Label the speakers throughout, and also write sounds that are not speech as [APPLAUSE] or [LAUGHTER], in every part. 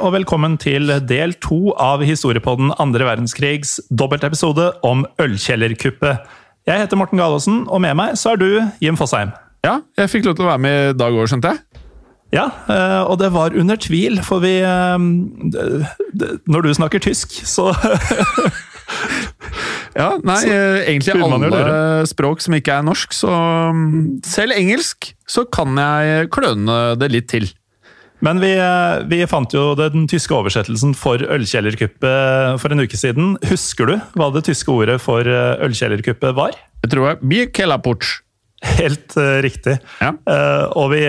Speaker 1: Og velkommen til del to av historiepodden andre verdenskrigs dobbeltepisode om ølkjellerkuppet. Jeg heter Morten Galaasen, og med meg så er du Jim Fosheim.
Speaker 2: Ja, jeg fikk lov til å være med i dag òg, skjønte jeg.
Speaker 1: Ja, og det var under tvil, for vi Når du snakker tysk, så [LAUGHS]
Speaker 2: Ja, nei, så, egentlig alle språk som ikke er norsk, så selv engelsk så kan jeg kløne det litt til.
Speaker 1: Men vi, vi, fant jo den tyske oversettelsen for ølkjellerkuppet for en uke siden. Husker du hva det tyske ordet for ølkjellerkuppet var?
Speaker 2: Jeg tror jeg er Bierkellerputsch.
Speaker 1: Helt uh, riktig.
Speaker 2: Ja.
Speaker 1: Uh, og vi,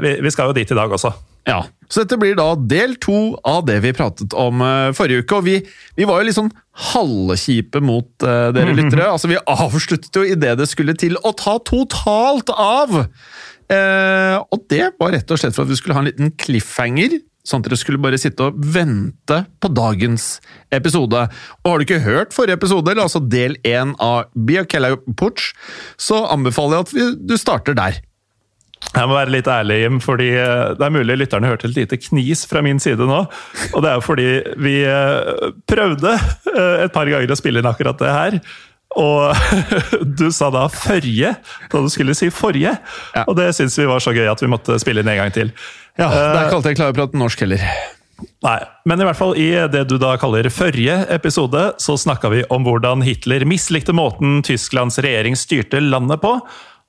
Speaker 1: vi, vi, skal jo dit i dag også.
Speaker 2: Ja, Så dette blir da del to av det vi pratet om uh, forrige uke. Og vi, vi, var jo litt sånn halvkjipe mot dere lyttere. Altså, Vi avsluttet jo idet det skulle til å ta totalt av! Eh, og det var rett og slett for at vi skulle ha en liten cliffhanger, sånn at dere skulle bare sitte og vente på dagens episode. Og har du ikke hørt forrige episode, eller altså del én av Biakella Puch, så anbefaler jeg at vi, du starter der.
Speaker 1: Jeg må være litt ærlig, Jim, fordi det er mulig lytterne hørte et lite knis fra min side nå. Og det er jo fordi vi prøvde et par ganger å spille inn akkurat det her. Og [LAUGHS] du sa da 'førje' da du skulle si 'forrige'. Ja. Og det syns vi var så gøy at vi måtte spille inn en gang til.
Speaker 2: Ja, Det er ikke alltid jeg klarer å prate norsk heller.
Speaker 1: Nei, men i hvert fall i det du da kaller førje episode, så snakka vi om hvordan Hitler mislikte måten Tysklands regjering styrte landet på.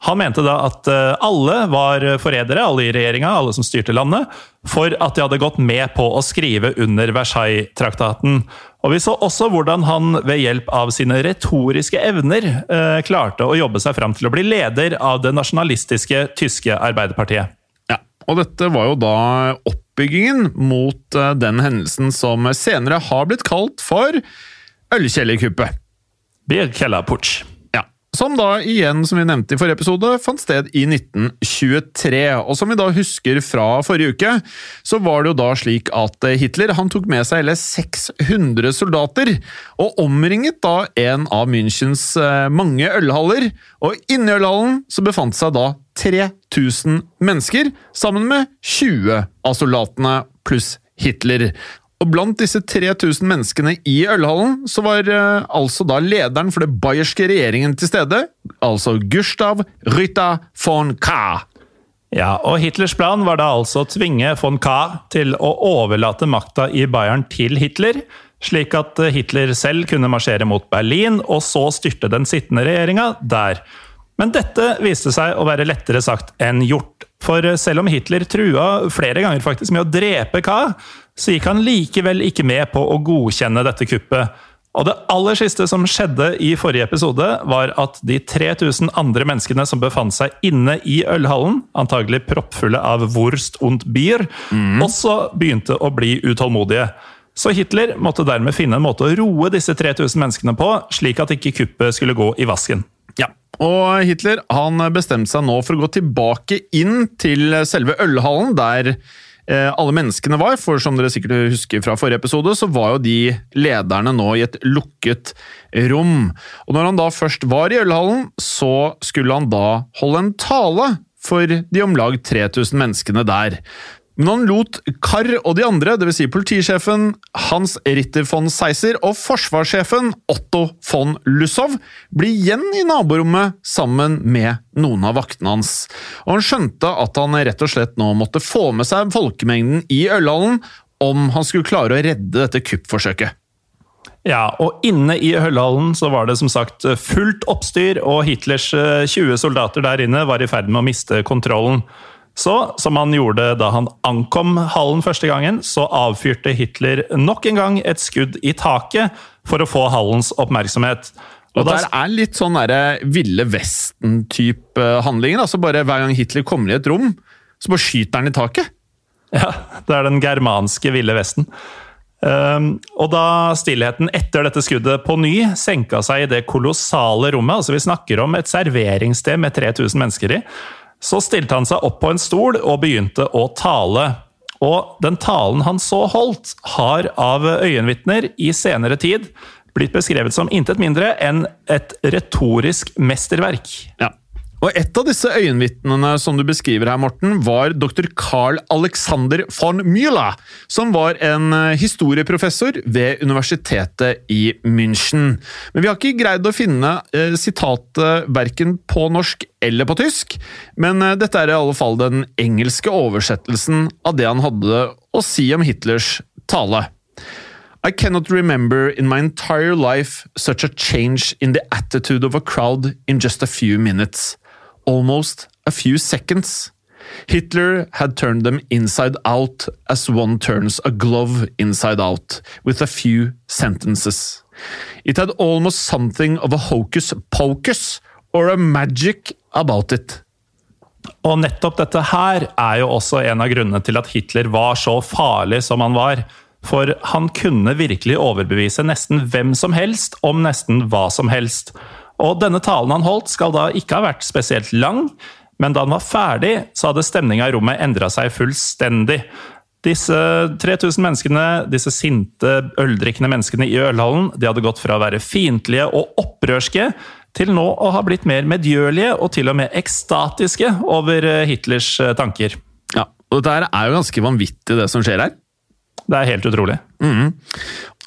Speaker 1: Han mente da at alle var forrædere, alle i regjeringa, alle som styrte landet, for at de hadde gått med på å skrive under Versailles-traktaten. Og Vi så også hvordan han ved hjelp av sine retoriske evner eh, klarte å jobbe seg fram til å bli leder av det nasjonalistiske tyske Arbeiderpartiet.
Speaker 2: Ja, og dette var jo da oppbyggingen mot uh, den hendelsen som senere har blitt kalt for ølkjellerkuppet.
Speaker 1: Bierkellerputsch.
Speaker 2: Som da igjen, som vi nevnte i forrige episode, fant sted i 1923. Og som vi da husker fra forrige uke, så var det jo da slik at Hitler han tok med seg hele 600 soldater, og omringet da en av Münchens eh, mange ølhaller. Og inni ølhallen så befant seg da 3000 mennesker, sammen med 20 av soldatene pluss Hitler. Og blant disse 3000 menneskene i ølhallen, så var eh, altså da lederen for det bayerske regjeringen til stede, altså Gustav Rytta von K.
Speaker 1: Ja, og Hitlers plan var da altså å tvinge von K til å overlate makta i Bayern til Hitler, slik at eh, Hitler selv kunne marsjere mot Berlin, og så styrte den sittende regjeringa der. Men dette viste seg å være lettere sagt enn gjort. For selv om Hitler trua flere ganger faktisk med å drepe K, så gikk han likevel ikke med på å godkjenne dette kuppet. Og det aller siste som skjedde i forrige episode, var at de 3000 andre menneskene som befant seg inne i ølhallen, antagelig proppfulle av Wurst und Bier, mm. også begynte å bli utålmodige. Så Hitler måtte dermed finne en måte å roe disse 3000 menneskene på, slik at ikke kuppet skulle gå i vasken.
Speaker 2: Ja, og Hitler han bestemte seg nå for å gå tilbake inn til selve ølhallen, der alle menneskene var. For som dere sikkert husker fra forrige episode, så var jo de lederne nå i et lukket rom. Og når han da først var i ølhallen, så skulle han da holde en tale for de om lag 3000 menneskene der. Men han lot Karr og de andre, dvs. Si politisjefen Hans Ritter von Seiser og forsvarssjefen Otto von Lussow, bli igjen i naborommet sammen med noen av vaktene hans. Og han skjønte at han rett og slett nå måtte få med seg folkemengden i ølhallen om han skulle klare å redde dette kuppforsøket.
Speaker 1: Ja, og inne i ølhallen så var det som sagt fullt oppstyr, og Hitlers 20 soldater der inne var i ferd med å miste kontrollen. Så, som han gjorde da han ankom hallen første gangen, så avfyrte Hitler nok en gang et skudd i taket for å få hallens oppmerksomhet.
Speaker 2: Og, der er litt sånn der, Ville Vesten-type handlinger. altså bare Hver gang Hitler kommer i et rom, så bare skyter han i taket. [LAUGHS]
Speaker 1: Ja, det er den germanske Ville Vesten. Um, og da stillheten etter dette skuddet på ny senka seg i det kolossale rommet altså Vi snakker om et serveringssted med 3000 mennesker i. Så stilte han seg opp på en stol og begynte å tale. Og den talen han så holdt, har av øyenvitner i senere tid blitt beskrevet som intet mindre enn et retorisk mesterverk.
Speaker 2: Ja. Og Et av disse øyenvitnene som du beskriver her, Morten, var dr. Carl Alexander von Müller, som var en eh, historieprofessor ved universitetet i München. Men vi har ikke greid å finne eh, sitatet verken på norsk eller på tysk, men eh, dette er i alle fall den engelske oversettelsen av det han hadde å si om Hitlers tale. I cannot remember in my entire life such a change in the attitude of a crowd in just a few minutes almost a few seconds. Hitler had turned them inside out as one turns a glove inside out, with a few sentences. It had almost something of a hocus pocus or a magic about it.
Speaker 1: Og nettopp dette her er jo også en av grunnene til at Hitler var så farlig som han var. For han kunne virkelig overbevise nesten hvem som helst om nesten hva som helst. Og denne talen han holdt, skal da ikke ha vært spesielt lang, men da han var ferdig, så hadde stemninga i rommet endra seg fullstendig. Disse 3000 menneskene, disse sinte, øldrikkende menneskene i ølhallen, de hadde gått fra å være fiendtlige og opprørske til nå å ha blitt mer medgjørlige og til og med ekstatiske over eh, Hitlers eh, tanker.
Speaker 2: Ja, og Dette er jo ganske vanvittig, det som skjer her.
Speaker 1: Det er helt utrolig.
Speaker 2: Mm.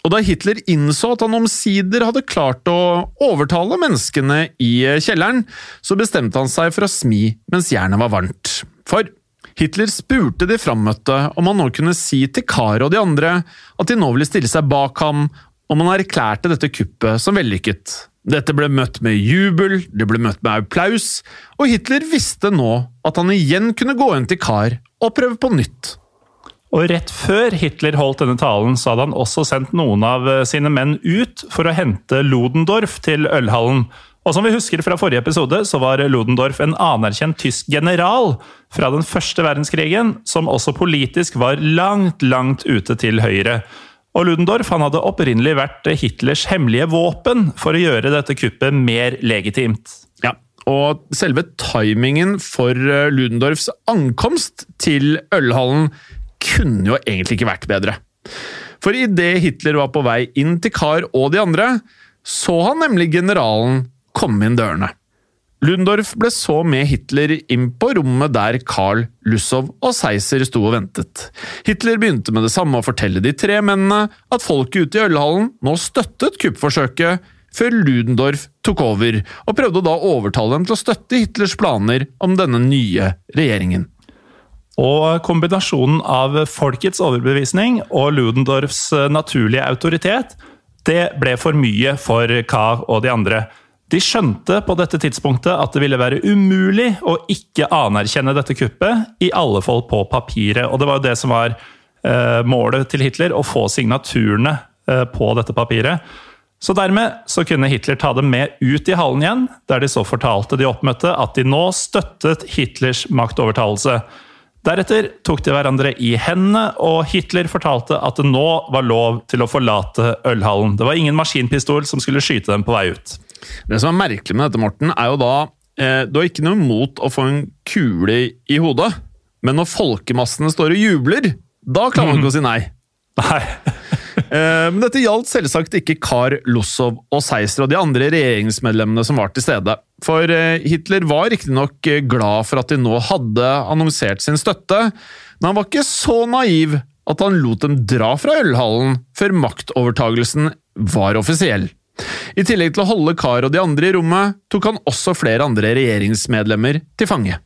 Speaker 2: Og da Hitler innså at han omsider hadde klart å overtale menneskene i kjelleren, så bestemte han seg for å smi mens jernet var varmt. For Hitler spurte de frammøtte om han nå kunne si til Karo og de andre at de nå ville stille seg bak ham, om han erklærte dette kuppet som vellykket. Dette ble møtt med jubel, det ble møtt med applaus, og Hitler visste nå at han igjen kunne gå inn til Kar og prøve på nytt.
Speaker 1: Og rett før Hitler holdt denne talen, så hadde han også sendt noen av eh, sine menn ut for å hente Ludendorff til ølhallen. Og som vi husker fra forrige episode, så var Ludendorff en anerkjent tysk general fra den første verdenskrigen, som også politisk var langt, langt ute til høyre. Og Ludendorff han hadde opprinnelig vært Hitlers hemmelige våpen for å gjøre dette kuppet mer legitimt.
Speaker 2: Ja, og selve timingen for eh, Ludendorffs ankomst til ølhallen kunne jo egentlig ikke vært bedre. For idet Hitler var på vei inn til Kahr og de andre, så han nemlig generalen komme inn dørene. Ludendorff ble så med Hitler inn på rommet der Karl, Lussow og Seiser sto og ventet. Hitler begynte med det samme å fortelle de tre mennene at folket ute i ølhallen nå støttet kuppforsøket, før Ludendorff tok over, og prøvde da å overtale dem til å støtte Hitlers planer om denne nye regjeringen.
Speaker 1: Og kombinasjonen av folkets overbevisning og Ludendorffs naturlige autoritet, det ble for mye for Ka og de andre. De skjønte på dette tidspunktet at det ville være umulig å ikke anerkjenne dette kuppet, i alle fall på papiret. Og det var jo det som var eh, målet til Hitler, å få signaturene eh, på dette papiret. Så dermed så kunne Hitler ta dem med ut i hallen igjen, der de så fortalte de oppmøtte at de nå støttet Hitlers maktovertalelse. Deretter tok de hverandre i hendene, og Hitler fortalte at det nå var lov til å forlate ølhallen. Det var ingen maskinpistol som skulle skyte dem på vei ut.
Speaker 2: Det som er merkelig med dette, Morten, er jo da eh, Du har ikke noe imot å få en kule i hodet, men når folkemassene står og jubler, da klarer man ikke [LAUGHS] å si nei.
Speaker 1: Nei.
Speaker 2: Eh, men dette gjaldt selvsagt ikke Kar Lossow og Seiser og de andre regjeringsmedlemmene som var til stede. For eh, Hitler var riktignok eh, glad for at de nå hadde annonsert sin støtte, men han var ikke så naiv at han lot dem dra fra ølhallen før maktovertagelsen var offisiell. I tillegg til å holde Kar og de andre i rommet, tok han også flere andre regjeringsmedlemmer til fange.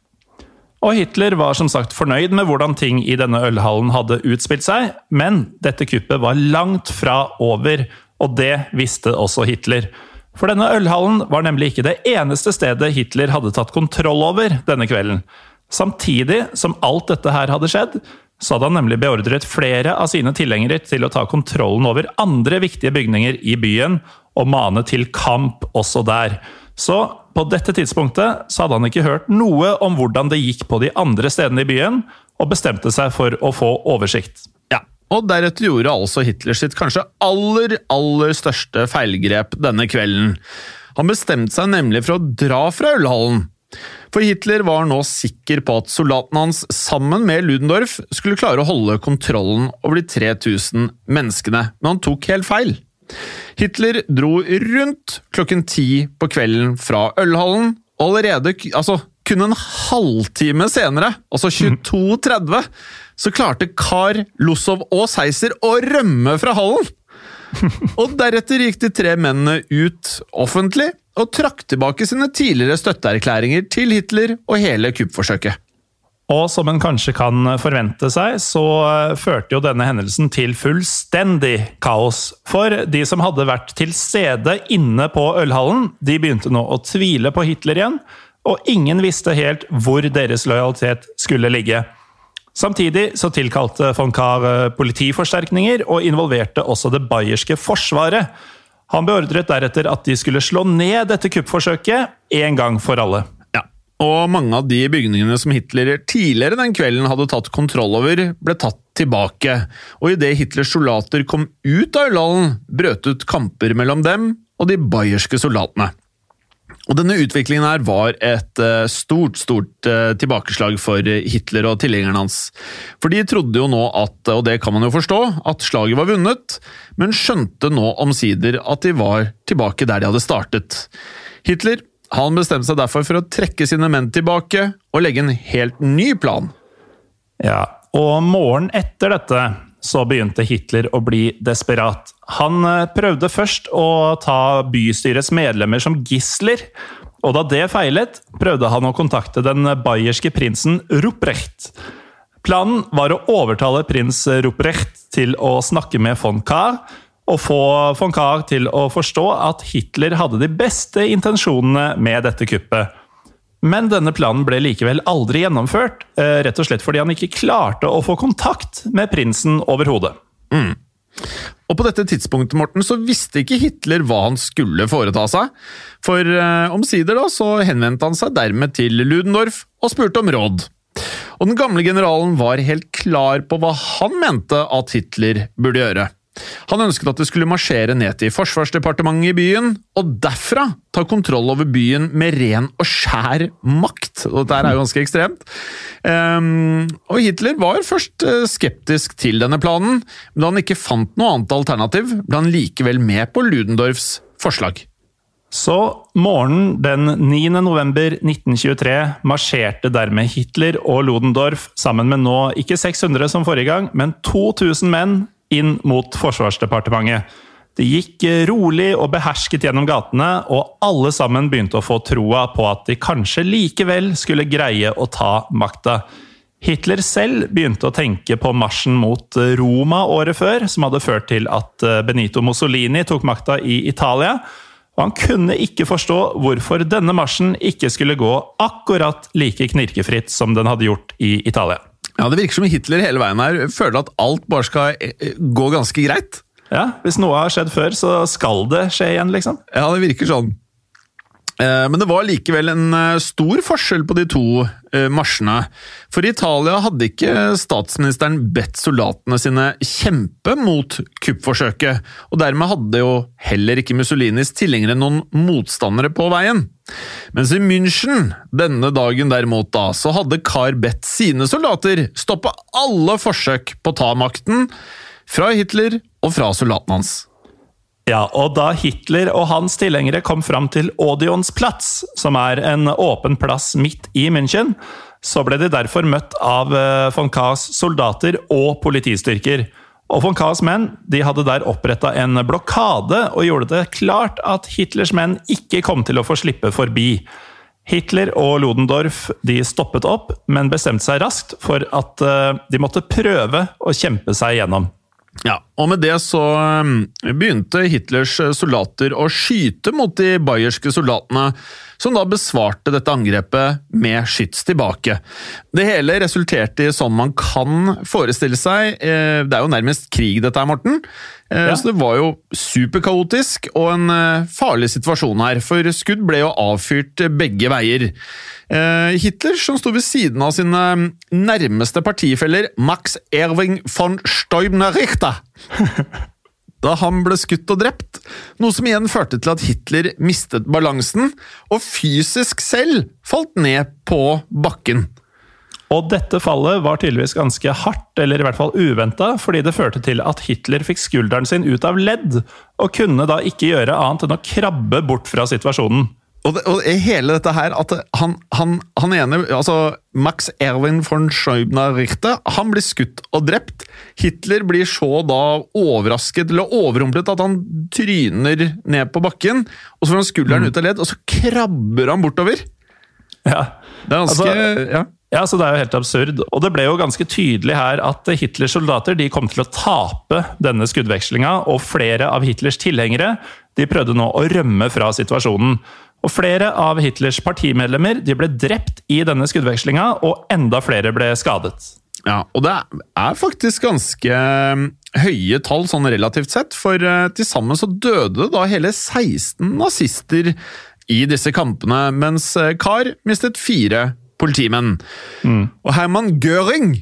Speaker 1: Og Hitler var som sagt fornøyd med hvordan ting i denne ølhallen hadde utspilt seg, men dette kuppet var langt fra over, og det visste også Hitler. For denne ølhallen var nemlig ikke det eneste stedet Hitler hadde tatt kontroll over denne kvelden. Samtidig som alt dette her hadde skjedd, så hadde han nemlig beordret flere av sine tilhengere til å ta kontrollen over andre viktige bygninger i byen, og mane til kamp også der. Så på dette tidspunktet så hadde han ikke hørt noe om hvordan det gikk på de andre stedene i byen, og bestemte seg for å få oversikt.
Speaker 2: Ja, og deretter gjorde altså Hitler sitt kanskje aller, aller største feilgrep denne kvelden. Han bestemte seg nemlig for å dra fra ølhallen. For Hitler var nå sikker på at soldatene hans sammen med Ludendorff skulle klare å holde kontrollen over de 3000 menneskene, men han tok helt feil. Hitler dro rundt klokken ti på kvelden fra ølhallen, og allerede altså, kun en halvtime senere, altså 22.30, så klarte Kar, Lossow og Seiser å rømme fra hallen! [LAUGHS] Og deretter gikk de tre mennene ut offentlig og trakk tilbake sine tidligere støtteerklæringer til Hitler og hele kuppforsøket.
Speaker 1: Og som en kanskje kan forvente seg, så eh, førte jo denne hendelsen til fullstendig kaos. For de som hadde vært til stede inne på ølhallen, de begynte nå å tvile på Hitler igjen, og ingen visste helt hvor deres lojalitet skulle ligge. Samtidig så tilkalte von Kahr eh, politiforsterkninger, og involverte også det bayerske forsvaret. Han beordret deretter at de skulle slå ned dette kuppforsøket en gang for alle.
Speaker 2: Og mange av de bygningene som Hitler tidligere den kvelden hadde tatt kontroll over, ble tatt tilbake. Og idet Hitlers soldater kom ut av ølhallen, brøt ut kamper mellom dem og de bayerske soldatene. Og Denne utviklingen her var et uh, stort stort uh, tilbakeslag for Hitler og tilhengerne hans. For de trodde jo nå at, og det kan man jo forstå, at slaget var vunnet, men skjønte nå omsider at de var tilbake der de hadde startet. Hitler han bestemte seg derfor for å trekke sine menn tilbake og legge en helt ny plan.
Speaker 1: Ja, og morgenen etter dette så begynte Hitler å bli desperat. Han eh, prøvde først å ta bystyrets medlemmer som gisler, og da det feilet, prøvde han å kontakte den bayerske prinsen Ruprecht. Planen var å overtale prins Ruprecht til å snakke med von Kahr, og få von Kahr til å forstå at Hitler hadde de beste intensjonene med dette kuppet. Men denne planen ble likevel aldri gjennomført, eh, rett og slett fordi han ikke klarte å få kontakt med prinsen overhodet.
Speaker 2: Mm. Og på dette tidspunktet Morten, så visste ikke Hitler hva han skulle foreta seg. For eh, omsider da, så henvendte han seg dermed til Ludendorff og spurte om råd. Og den gamle generalen var helt klar på hva han mente at Hitler burde gjøre. Han ønsket at det skulle marsjere ned til Forsvarsdepartementet i byen, og derfra ta kontroll over byen med ren og skjær makt. Og dette er jo ganske ekstremt. Um, og Hitler var først eh, skeptisk til denne planen, men da han ikke fant noe annet alternativ, ble han likevel med på Ludendorffs forslag.
Speaker 1: Så morgenen den 9. november 1923 marsjerte dermed Hitler og Ludendorff sammen med nå ikke 600 som forrige gang, men 2000 menn inn mot Forsvarsdepartementet. Det gikk rolig og behersket gjennom gatene, og alle sammen begynte å få troa på at de kanskje likevel skulle greie å ta makta. Hitler selv begynte å tenke på marsjen mot Roma året før, som hadde ført til at Benito Mussolini tok makta i Italia. Og han kunne ikke forstå hvorfor denne marsjen ikke skulle gå akkurat like knirkefritt som den hadde gjort i Italia.
Speaker 2: Ja, Det virker som Hitler hele veien her føler at alt bare skal eh, gå ganske greit.
Speaker 1: Ja, Hvis noe har skjedd før, så skal det skje igjen, liksom.
Speaker 2: Ja, det virker sånn. Eh, men det var likevel en eh, stor forskjell på de to eh, marsjene. For i Italia hadde ikke statsministeren bedt soldatene sine kjempe mot kuppforsøket, og dermed hadde jo heller ikke Mussolinis tilhengere noen motstandere på veien. Mens i München, denne dagen derimot, da, så hadde Kar bedt sine soldater stoppe alle forsøk på å ta makten, fra Hitler og fra soldatene hans.
Speaker 1: Ja, og da Hitler og hans tilhengere kom fram til Odeons plass, som er en åpen plass midt i München, så ble de derfor møtt av eh, von Kahrs soldater og politistyrker. Og von Kahs menn de hadde der oppretta en blokade og gjorde det klart at Hitlers menn ikke kom til å få slippe forbi. Hitler og Ludendorff de stoppet opp, men bestemte seg raskt for at eh, de måtte prøve å kjempe seg gjennom.
Speaker 2: Ja, og med det så um, begynte Hitlers soldater å skyte mot de bayerske soldatene, som da besvarte dette angrepet med skyts tilbake. Det hele resulterte i sånn man kan forestille seg. Eh, det er jo nærmest krig dette her, Morten. Eh, ja. Så det var jo superkaotisk og en eh, farlig situasjon her, for skudd ble jo avfyrt begge veier. Hitler, som sto ved siden av sine nærmeste partifeller, Max Erwing von Steubner-Richter [LAUGHS] da han ble skutt og drept, noe som igjen førte til at Hitler mistet balansen og fysisk selv falt ned på bakken.
Speaker 1: Og dette fallet var tydeligvis ganske hardt, eller i hvert fall uventa, fordi det førte til at Hitler fikk skulderen sin ut av ledd, og kunne da ikke gjøre annet enn å krabbe bort fra situasjonen.
Speaker 2: Og, det, og hele dette her, at han, han, han ene, altså Max Erwin von Scheubner-Richter, han blir skutt og drept. Hitler blir så da overrasket eller overrumplet at han tryner ned på bakken, og så får han skulderen mm. ut av ledd, og så krabber han bortover.
Speaker 1: Ja.
Speaker 2: Det er ganske altså,
Speaker 1: ja. Ja, så Det er jo helt absurd. Og det ble jo ganske tydelig her at Hitlers soldater de kom til å tape denne skuddvekslinga, og flere av Hitlers tilhengere de prøvde nå å rømme fra situasjonen. Og Flere av Hitlers partimedlemmer de ble drept i denne skuddvekslinga, og enda flere ble skadet.
Speaker 2: Ja, og det er faktisk ganske um, høye tall sånn relativt sett, for uh, til sammen så døde da hele 16 nazister i disse kampene, mens uh, Kahr mistet fire politimenn. Mm. Og Herman Göring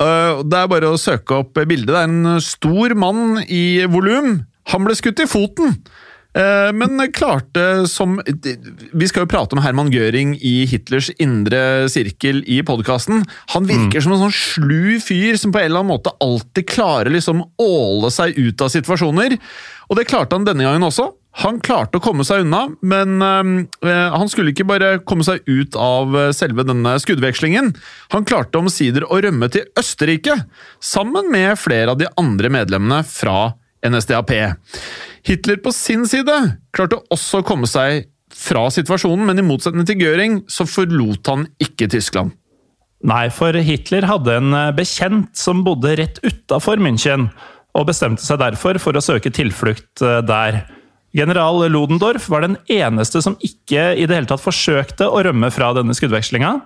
Speaker 2: uh, Det er bare å søke opp bildet. Det er en stor mann i volum. Han ble skutt i foten! Eh, men klarte som Vi skal jo prate om Herman Göring i Hitlers indre sirkel i podkasten. Han virker mm. som en sånn slu fyr som på en eller annen måte alltid klarer liksom åle seg ut av situasjoner. Og det klarte han denne gangen også. Han klarte å komme seg unna, men øh, han skulle ikke bare komme seg ut av selve denne skuddvekslingen. Han klarte omsider å rømme til Østerrike, sammen med flere av de andre medlemmene fra NSDAP. Hitler på sin side klarte også å komme seg fra situasjonen, men i motsetning til Göring så forlot han ikke Tyskland.
Speaker 1: Nei, for Hitler hadde en eh, bekjent som bodde rett utafor München, og bestemte seg derfor for å søke tilflukt eh, der. General Ludendorff var den eneste som ikke i det hele tatt forsøkte å rømme fra denne skuddvekslinga.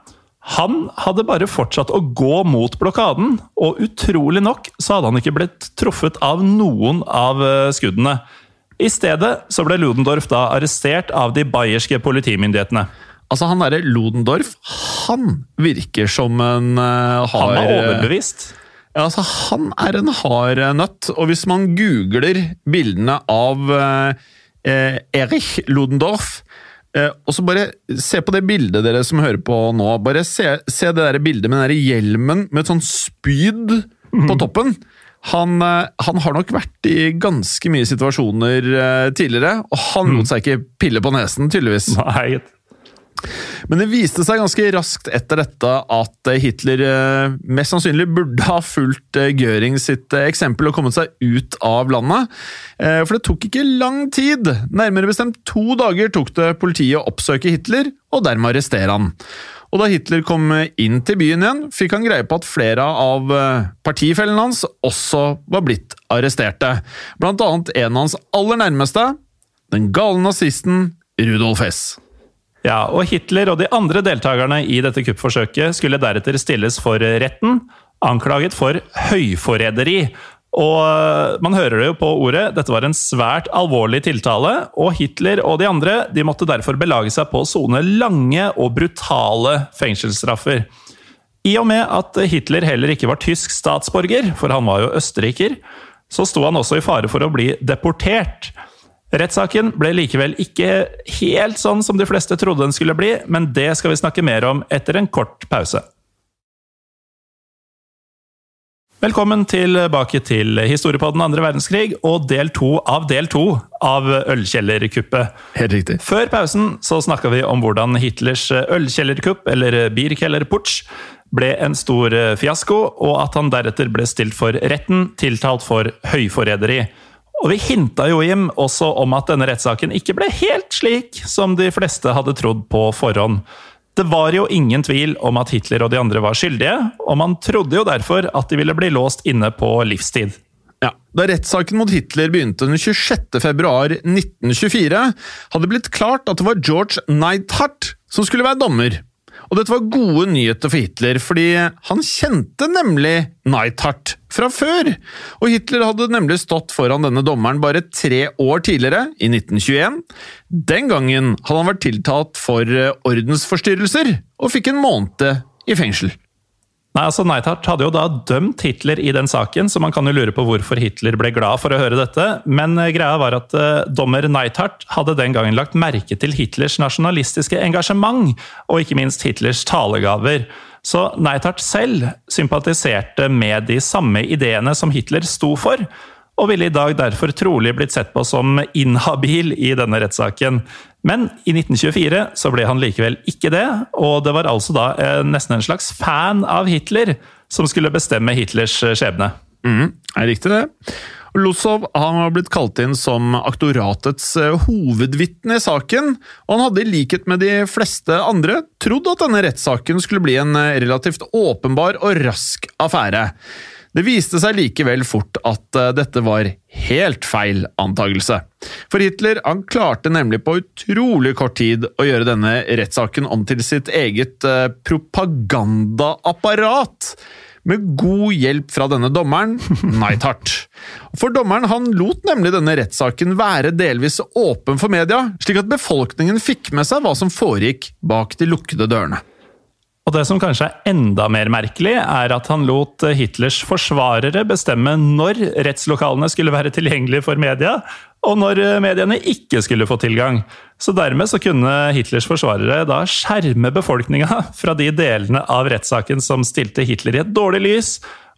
Speaker 1: Han hadde bare fortsatt å gå mot blokaden, og utrolig nok så hadde han ikke blitt truffet av noen av eh, skuddene. I stedet så ble Ludendorff da arrestert av de bayerske politimyndighetene.
Speaker 2: Altså, han derre Ludendorff, han virker som en uh,
Speaker 1: har Han er overbevist.
Speaker 2: Ja, altså, han er en hard eh, nøtt, og hvis man googler bildene av eh, eh, Erich Ludendorff eh, og så bare se på det bildet dere som hører på nå. Bare se, se det der bildet med den der hjelmen med et sånn spyd på toppen. Han, eh, han har nok vært i ganske mye situasjoner eh, tidligere, og han lot seg ikke pille på nesen, tydeligvis.
Speaker 1: Nei,
Speaker 2: Men det viste seg ganske raskt etter dette at eh, Hitler eh, mest sannsynlig burde ha fulgt eh, Göring sitt eksempel og kommet seg ut av landet. For det tok ikke lang tid. Nærmere bestemt to dager tok det politiet å oppsøke Hitler og dermed arrestere han. Og da Hitler kom inn til byen igjen, fikk han greie på at flere av partifellene hans også var blitt arresterte. Blant annet en av hans aller nærmeste, den gale nazisten Rudolf Hess.
Speaker 1: Ja, og Hitler og de andre deltakerne i dette kuppforsøket skulle deretter stilles for retten, anklaget for høyforræderi. Og øh, man hører det jo på ordet, dette var en svært alvorlig tiltale, og Hitler og de andre de måtte derfor belage seg på å sone lange og brutale fengselsstraffer. I og med at Hitler heller ikke var tysk statsborger, for han var jo østerriker, så sto han også i fare for å bli deportert. Rettssaken ble likevel ikke helt sånn som de fleste trodde den skulle bli, men det skal vi snakke mer om etter en kort pause. Velkommen tilbake til historiepodden andre verdenskrig og del to av del to av ølkjellerkuppet.
Speaker 2: Helt riktig.
Speaker 1: Før pausen så snakka vi om hvordan Hitlers ølkjellerkupp, eller Bierkellerputsch, ble en stor fiasko, og at han deretter ble stilt for retten, tiltalt for høyforræderi. Og vi hinta jo, Jim, også om at denne rettssaken ikke ble helt slik som de fleste hadde trodd på forhånd. Det var jo ingen tvil om at Hitler og de andre var skyldige, og man trodde jo derfor at de ville bli låst inne på livstid.
Speaker 2: Ja, Da rettssaken mot Hitler begynte den 26. februar 1924, hadde det blitt klart at det var George Neidhart som skulle være dommer. Og dette var gode nyheter for Hitler, fordi han kjente nemlig Neithart fra før. Og Hitler hadde nemlig stått foran denne dommeren bare tre år tidligere, i 1921. Den gangen hadde han vært tiltalt for eh, ordensforstyrrelser, og fikk en måned i fengsel.
Speaker 1: Nei, altså Neithardt hadde jo da dømt Hitler i den saken, så man kan jo lure på hvorfor Hitler ble glad for å høre dette. Men eh, greia var at uh, dommer Neithardt hadde den gangen lagt merke til Hitlers nasjonalistiske engasjement, og ikke minst Hitlers talegaver. Så Neithardt selv sympatiserte med de samme ideene som Hitler sto for, og ville i dag derfor trolig blitt sett på som inhabil i denne rettssaken. Men i 1924 så ble han likevel ikke det, og det var altså da eh, nesten en slags fan av Hitler som skulle bestemme Hitlers eh, skjebne.
Speaker 2: Mm, er riktig det. Losov han var blitt kalt inn som aktoratets eh, hovedvitne i saken, og han hadde i likhet med de fleste andre trodd at denne rettssaken skulle bli en relativt åpenbar og rask affære. Det viste seg likevel fort at eh, dette var helt feil antagelse. For Hitler han klarte nemlig på utrolig kort tid å gjøre denne rettssaken om til sitt eget eh, propagandaapparat. Med god hjelp fra denne dommeren, [LAUGHS] Neithart. For dommeren han lot nemlig denne rettssaken være delvis åpen for media, slik at befolkningen fikk med seg hva som foregikk bak de lukkede dørene.
Speaker 1: Og det som kanskje er enda mer merkelig, er at han lot Hitlers forsvarere bestemme når rettslokalene skulle være tilgjengelige for media, og når mediene ikke skulle få tilgang. Så dermed så kunne Hitlers forsvarere da skjerme befolkninga [LAUGHS] fra de delene av rettssaken som stilte Hitler i et dårlig lys,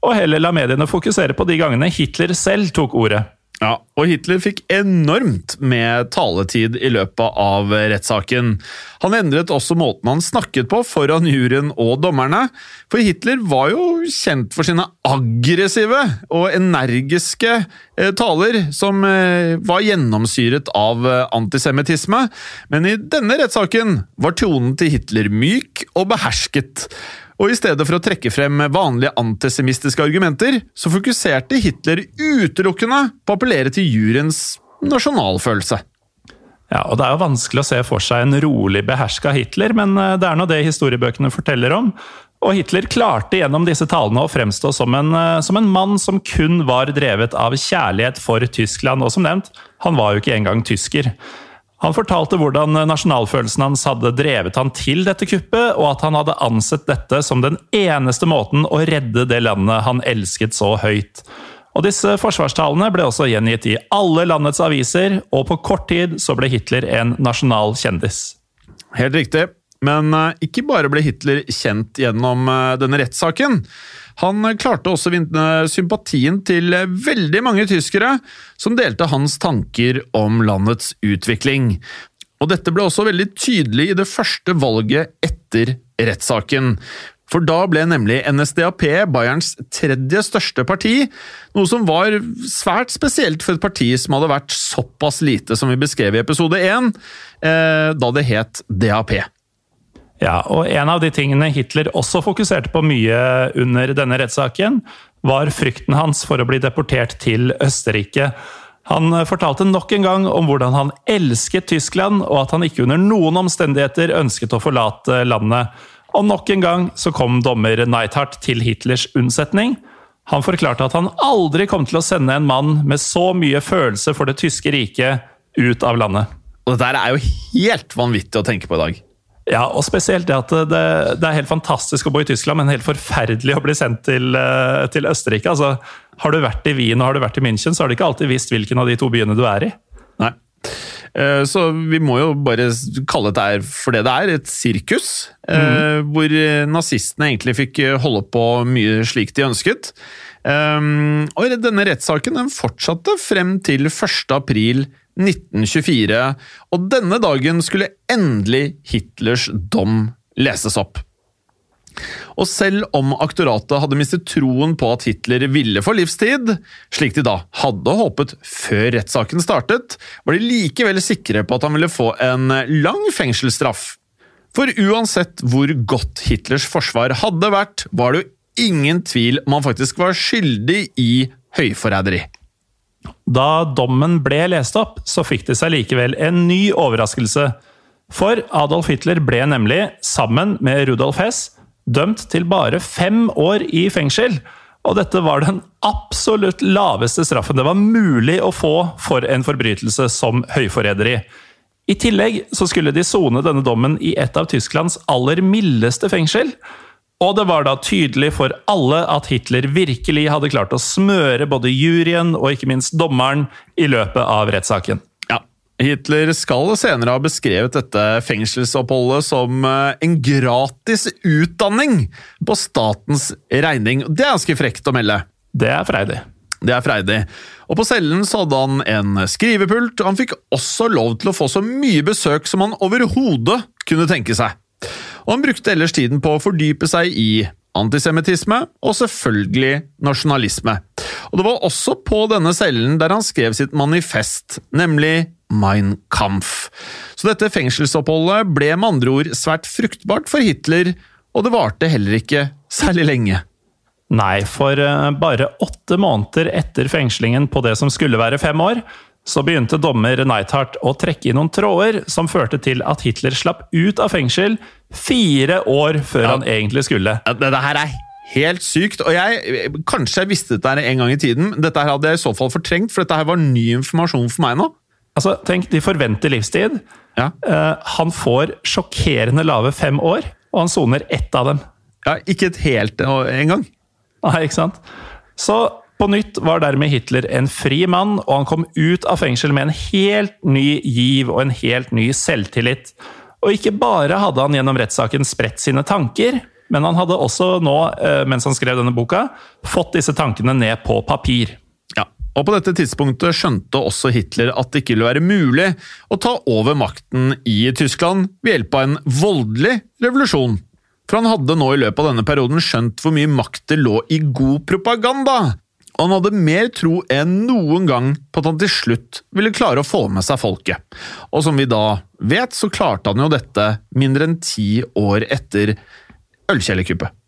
Speaker 1: og heller la mediene fokusere på de gangene Hitler selv tok ordet.
Speaker 2: Ja, og Hitler fikk enormt med taletid i løpet av rettssaken. Han endret også måten han snakket på foran juryen og dommerne, for Hitler var jo kjent for sine aggressive og energiske eh, taler, som eh, var gjennomsyret av eh, antisemittisme, men i denne rettssaken var tonen til Hitler myk og behersket. Og i stedet for å trekke frem vanlige antisemittiske argumenter, så fokuserte Hitler utelukkende på å appellere til juryens nasjonalfølelse.
Speaker 1: Ja, og Det er jo vanskelig å se for seg en rolig, beherska Hitler, men eh, det er nå det historiebøkene forteller om. Og Hitler klarte gjennom disse talene å fremstå som en, eh, som en mann som kun var drevet av kjærlighet for Tyskland, og som nevnt, han var jo ikke engang tysker. Han fortalte hvordan nasjonalfølelsen hans hadde drevet han til dette kuppet, og at han hadde ansett dette som den eneste måten å redde det landet han elsket så høyt. Og Disse forsvarstalene ble også gjengitt i alle landets aviser, og på kort tid så ble Hitler en nasjonal kjendis.
Speaker 2: Helt riktig. Men eh, ikke bare ble Hitler kjent gjennom eh, denne rettssaken. Han klarte også å vinne sympatien til veldig mange tyskere som delte hans tanker om landets utvikling. Og dette ble også veldig tydelig i det første valget etter rettssaken. For da ble nemlig NSDAP Bayerns tredje største parti, noe som var svært spesielt for et parti som hadde vært såpass lite som vi beskrev i episode 1, eh, da det het DAP.
Speaker 1: Ja, og En av de tingene Hitler også fokuserte på mye under denne rettssaken, var frykten hans for å bli deportert til Østerrike. Han fortalte nok en gang om hvordan han elsket Tyskland, og at han ikke under noen omstendigheter ønsket å forlate landet. Og nok en gang så kom dommer Neithardt til Hitlers unnsetning. Han forklarte at han aldri kom til å sende en mann med så mye følelse for det tyske riket ut av landet.
Speaker 2: Og dette er jo helt vanvittig å tenke på i dag.
Speaker 1: Ja, og spesielt det at det, det, er helt fantastisk å bo i Tyskland, men helt forferdelig å bli sendt til, eh, til, Østerrike. Altså, har du vært i Wien og har du vært i München, så har du ikke alltid visst hvilken av de to byene du er i.
Speaker 2: Nei. Eh, så vi må jo bare kalle dette for det det er, et sirkus. Mm. Hvor nazistene egentlig fikk holde på mye slik de ønsket. Og denne rettssaken den fortsatte frem til 1. april 1924, og denne dagen skulle endelig Hitlers dom leses opp. Og selv om aktoratet hadde mistet troen på at Hitler ville få livstid, slik de da hadde håpet før rettssaken startet, var de likevel sikre på at han ville få en lang fengselsstraff. For uansett hvor godt Hitlers forsvar hadde vært, var det jo ingen tvil om han faktisk var skyldig i høyforræderi.
Speaker 1: Da dommen ble lest opp, så fikk det seg likevel en ny overraskelse. For Adolf Hitler ble nemlig, sammen med Rudolf Hess, dømt til bare fem år i fengsel. Og dette var den absolutt laveste straffen det var mulig å få for en forbrytelse som høyforræderi. I tillegg så skulle de sone denne dommen i et av Tysklands aller mildeste fengsel. Og det var da tydelig for alle at Hitler virkelig hadde klart å smøre både juryen og ikke minst dommeren i løpet av rettssaken.
Speaker 2: Ja, Hitler skal senere ha beskrevet dette fengselsoppholdet som eh, en gratis utdanning på statens regning. Det er ganske frekt å melde.
Speaker 1: Det er freidig.
Speaker 2: Det er freidig. Og på cellen så hadde han en skrivepult, og han fikk også lov til å få så mye besøk som han overhodet kunne tenke seg og han brukte ellers tiden på å fordype seg i antisemittisme og selvfølgelig nasjonalisme. Og Det var også på denne cellen der han skrev sitt manifest, nemlig Mein Kampf. Så dette fengselsoppholdet ble med andre ord svært fruktbart for Hitler, og det varte heller ikke særlig lenge.
Speaker 1: Nei, for eh, bare åtte måneder etter fengslingen på det som skulle være fem år, så begynte dommer Neithardt å trekke i noen tråder som førte til at Hitler slapp ut av fengsel fire år før ja. han egentlig skulle.
Speaker 2: Dette her er helt sykt. og jeg, Kanskje jeg visste dette en gang i tiden. Dette her hadde jeg i så fall fortrengt, for dette her var ny informasjon for meg nå.
Speaker 1: Altså, tenk, De forventer livstid. Ja. Uh, han får sjokkerende lave fem år, og han soner ett av dem.
Speaker 2: Ja, Ikke et helt engang.
Speaker 1: Nei, ikke sant? Så på nytt var dermed Hitler en fri mann, og han kom ut av fengsel med en helt ny giv og en helt ny selvtillit. Og ikke bare hadde han gjennom rettssaken spredt sine tanker, men han hadde også nå, eh, mens han skrev denne boka, fått disse tankene ned på papir.
Speaker 2: Ja, og På dette tidspunktet skjønte også Hitler at det ikke ville være mulig å ta over makten i Tyskland ved hjelp av en voldelig revolusjon. For han hadde nå i løpet av denne perioden skjønt hvor mye makt det lå i god propaganda, og han hadde mer tro enn noen gang på at han til slutt ville klare å få med seg folket. Og som vi da vet, så klarte han jo dette mindre enn ti år etter ølkjellerkuppet.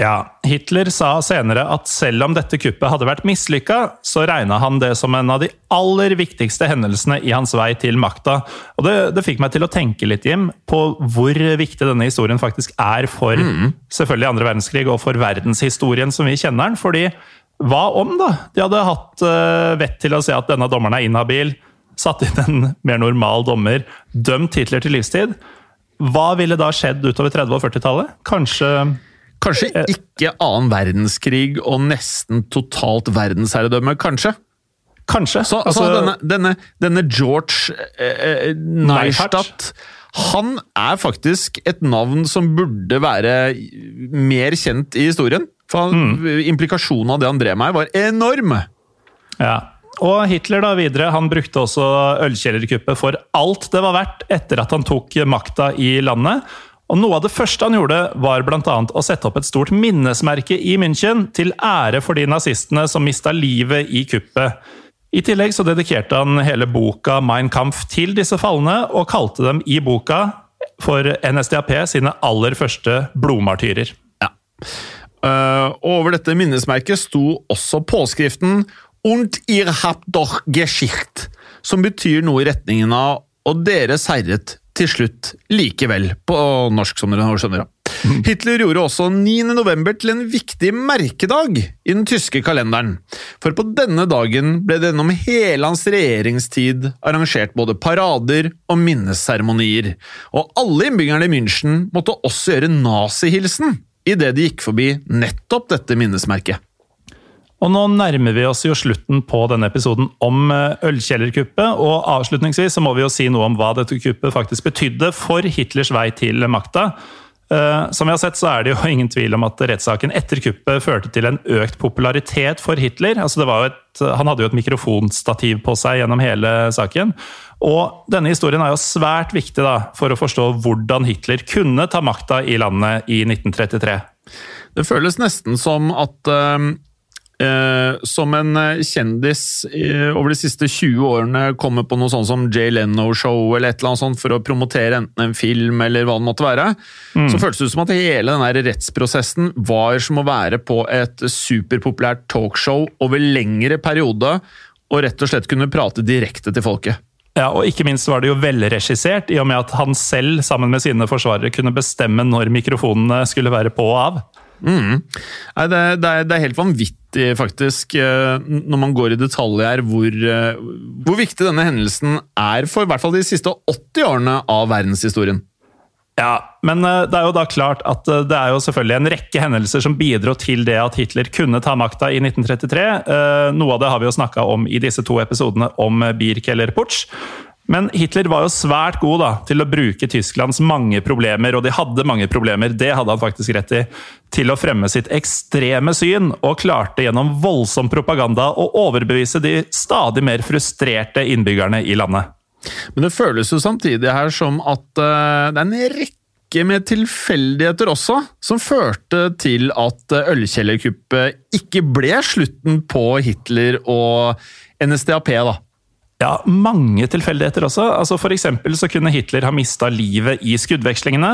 Speaker 1: Ja, Hitler sa senere at selv om dette kuppet hadde vært mislykka, så regna han det som en av de aller viktigste hendelsene i hans vei til makta. Og det, det fikk meg til å tenke litt, Jim, på hvor viktig denne historien faktisk er for mm. selvfølgelig andre verdenskrig og for verdenshistorien som vi kjenner den. fordi hva om, da? De hadde hatt uh, vett til å se at denne dommeren er inhabil. satt inn en [LAUGHS] mer normal dommer, dømt Hitler til livstid, hva ville da skjedd utover 30- og 40-tallet? Kanskje
Speaker 2: Kanskje ikke annen verdenskrig og nesten totalt verdensherredømme, kanskje?
Speaker 1: Kanskje.
Speaker 2: Så altså, denne, denne, denne, George eh, Neistat han er faktisk et navn som burde være mer kjent i historien. For mm. implikasjonen av det han drev med, var enorm!
Speaker 1: Ja. Og Hitler da videre, han brukte også ølkjellerkuppet for alt det var verdt etter at han tok makta i landet. Og Noe av det første han gjorde, var bl.a. å sette opp et stort minnesmerke i München til ære for de nazistene som mista livet i kuppet. I tillegg så dedikerte han hele boka Mein Kampf til disse falne, og kalte dem i boka for NSDAP sine aller første blodmartyrer.
Speaker 2: Ja. Uh, over dette minnesmerket sto også påskriften Und ihr habt doch Geschicht, som betyr noe i retningen av og dere seiret til slutt likevel, på norsk, som dere skjønner. [LAUGHS] Hitler gjorde også 9. november til en viktig merkedag i den tyske kalenderen. For på denne dagen ble det gjennom hele hans regjeringstid arrangert både parader og minneseremonier, og alle innbyggerne i München måtte også gjøre nazihilsen idet de gikk forbi nettopp dette minnesmerket.
Speaker 1: Og nå nærmer vi oss jo slutten på denne episoden om eh, ølkjellerkuppet. Og avslutningsvis så må vi jo si noe om hva dette kuppet faktisk betydde for Hitlers vei til makta. Eh, som vi har sett, så er det jo [LAUGHS] ingen tvil om at rettssaken etter kuppet førte til en økt popularitet for Hitler. Altså det var jo et, han hadde jo et mikrofonstativ på seg gjennom hele saken. Og denne historien er jo svært viktig da, for å forstå hvordan Hitler kunne ta makta i landet i 1933.
Speaker 2: Det føles nesten som at uh eh, som en eh, kjendis eh, over de siste 20 årene kommer på noe sånt som Jay Leno-show eller et eller annet sånt for å promotere enten en film eller hva det måtte være, mm. så føles det ut som at hele den rettsprosessen var som å være på et superpopulært talkshow over lengre periode, og rett og slett kunne prate direkte til folket.
Speaker 1: Ja, og ikke minst var det jo velregissert, i og med at han selv sammen med sine forsvarere kunne bestemme når mikrofonene skulle være på og av.
Speaker 2: Mm. Nei, det, det, er, det, er, helt vanvittig, faktisk, eh, når man går i detalj her, hvor, eh, hvor viktig denne hendelsen er for i hvert fall de siste 80 årene av verdenshistorien.
Speaker 1: Ja, men eh, det er jo da klart at det er jo selvfølgelig en rekke hendelser som bidro til det at Hitler kunne ta makta i 1933. Noe av det har vi jo snakka om i disse to episodene om Birkeller-Putsch. Men Hitler var jo svært god da, til å bruke Tysklands mange problemer, og de hadde mange problemer, det hadde han faktisk rett i, til å fremme sitt ekstreme syn, og klarte gjennom voldsom propaganda å overbevise de stadig mer frustrerte innbyggerne i landet.
Speaker 2: Men det føles jo samtidig her som at uh, det er en rekke med tilfeldigheter også, som førte til at ølkjellerkuppet ikke ble slutten på Hitler og NSDAP, da.
Speaker 1: Ja, mange tilfeldigheter også. Altså for så kunne Hitler ha mista livet i skuddvekslingene.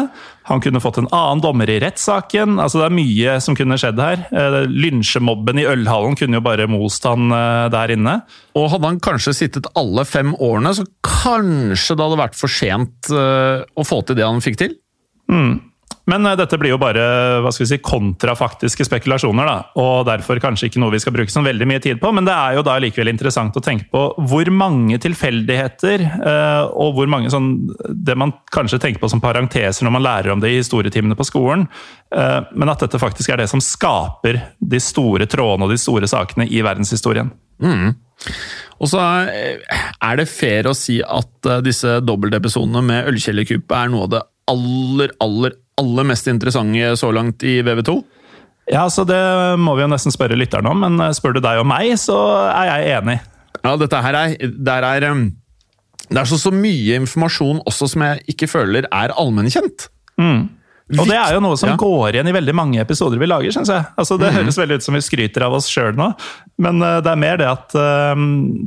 Speaker 1: Han kunne fått en annen dommer i rettssaken. Altså det er mye som kunne skjedd her. Eh, lynsjemobben i ølhallen kunne jo bare most han eh, der inne.
Speaker 2: Og hadde han kanskje sittet alle fem årene, så kanskje det hadde vært for sent eh, å få til det han fikk til?
Speaker 1: Mm. Men uh, dette blir jo bare hva skal vi si, kontrafaktiske spekulasjoner, da, og derfor kanskje ikke noe vi skal bruke så veldig mye tid på. Men det er jo da likevel interessant å tenke på hvor mange tilfeldigheter, uh, og hvor mange sånn Det man kanskje tenker på som parenteser når man lærer om det i historietimene på skolen, uh, men at dette faktisk er det som skaper de store trådene og de store sakene i verdenshistorien.
Speaker 2: Mm. Og så er det fair å si at disse dobbeltepisodene med Ølkjellerkuppet er noe av det aller, aller, aller mest interessante så langt i VV2?
Speaker 1: Ja, så Det må vi jo nesten spørre lytterne om, men spør du deg og meg, så er jeg enig.
Speaker 2: Ja, dette her er, der er um, Det er så, så mye informasjon også som jeg ikke føler er allmennkjent.
Speaker 1: Mm. Og det er jo noe som ja. går igjen i veldig mange episoder vi lager, syns jeg. Altså, det mm høres veldig ut som vi skryter av oss sjøl nå, men uh, det er mer det at uh,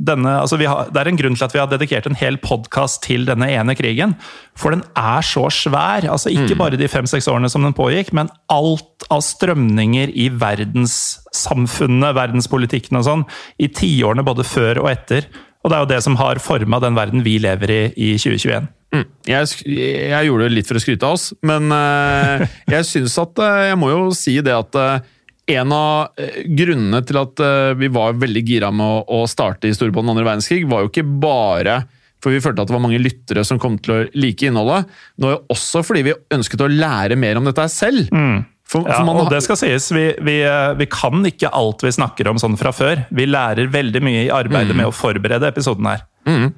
Speaker 1: denne altså har, Det er en grunn til at vi har dedikert en hel podkast til denne ene krigen. For den er så svær. Altså ikke mm. bare de fem-seks årene som den pågikk, men alt av strømninger i verdenssamfunnet, verdenspolitikken og sånn, i tiårene både før og etter. Og det er jo det som har forma den verden vi lever i i 2021.
Speaker 2: Mm. Jeg, jeg, gjorde det litt for å skryte av oss, men uh, jeg syns at uh, Jeg må jo si det at uh, en av eh, grunnene til at eh, vi var veldig gira med å, å starte i den andre verdenskrig, var jo ikke bare for vi følte at det var mange lyttere som kom til å like innholdet. Det var jo også fordi vi ønsket å lære mer om dette selv. selv. For,
Speaker 1: Ja,
Speaker 2: for man
Speaker 1: og
Speaker 2: har-
Speaker 1: det skal sies, vi, vi, eh, vi kan ikke alt vi snakker om sånn fra før. Vi lærer veldig mye i arbeidet med å forberede episoden her.
Speaker 2: Mm.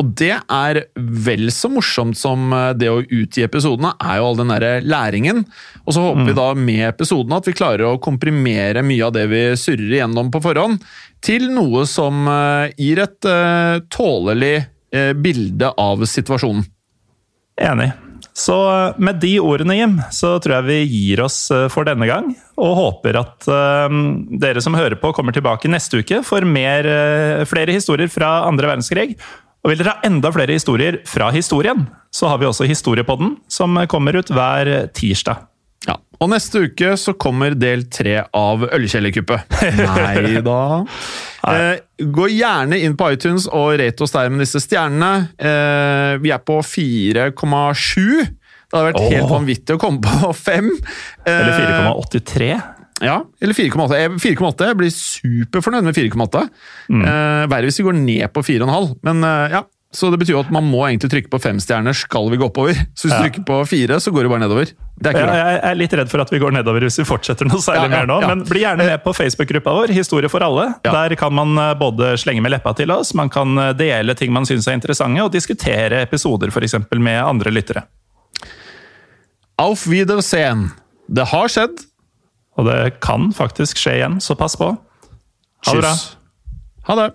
Speaker 2: Og det er vel så morsomt som eh, det å utgi episodene, er jo all den der læringen. Og så håper vi da med episodene at vi klarer å komprimere mye av det vi surrer igjennom på forhånd, til noe som eh, gir et eh, tålelig bilde av situasjonen.
Speaker 1: Enig. Så eh, med de ordene, Jim, så tror jeg vi gir oss eh, for denne gang. Og håper at eh, dere som hører på, kommer tilbake neste uke for mer, flere historier fra andre verdenskrig. Og vil dere ha enda flere historier fra historien, så har vi også Historiepodden, som kommer ut hver tirsdag.
Speaker 2: Ja. Og neste uke så kommer del tre av Ølkjellerkuppet. Nei da. [LAUGHS] Eh, gå gjerne inn på iTunes og rate oss der med disse stjernene. Eh, vi er på 4,7. Det hadde vært helt
Speaker 1: Åh.
Speaker 2: vanvittig å komme på 5.
Speaker 1: Eller 4,83.
Speaker 2: Ja, eller 4,8. Jeg- 4,8. Jeg blir superfornøyd med 4,8. Eh, Verre hvis vi går ned på 4,5. Men eh, ja, så det betyr jo at man må egentlig trykke på fem stjerner skal vi gå oppover. Så hvis du
Speaker 1: Ja.
Speaker 2: trykker på fire, så går det bare nedover. Det er ikke bra.
Speaker 1: jeg er litt redd for at vi går nedover hvis vi fortsetter noe særlig
Speaker 2: Ja, ja,
Speaker 1: mer nå. Men bli gjerne med på Facebook-gruppa vår, Historie for alle. Der kan man eh, både slenge med leppa til oss, man kan eh, dele ting man syns er interessante, og diskutere episoder eksempel med andre lyttere.
Speaker 2: Auf Wiedersehen. Det har skjedd.
Speaker 1: Og det kan faktisk skje igjen, så pass på. Ha det bra.
Speaker 2: Ha det.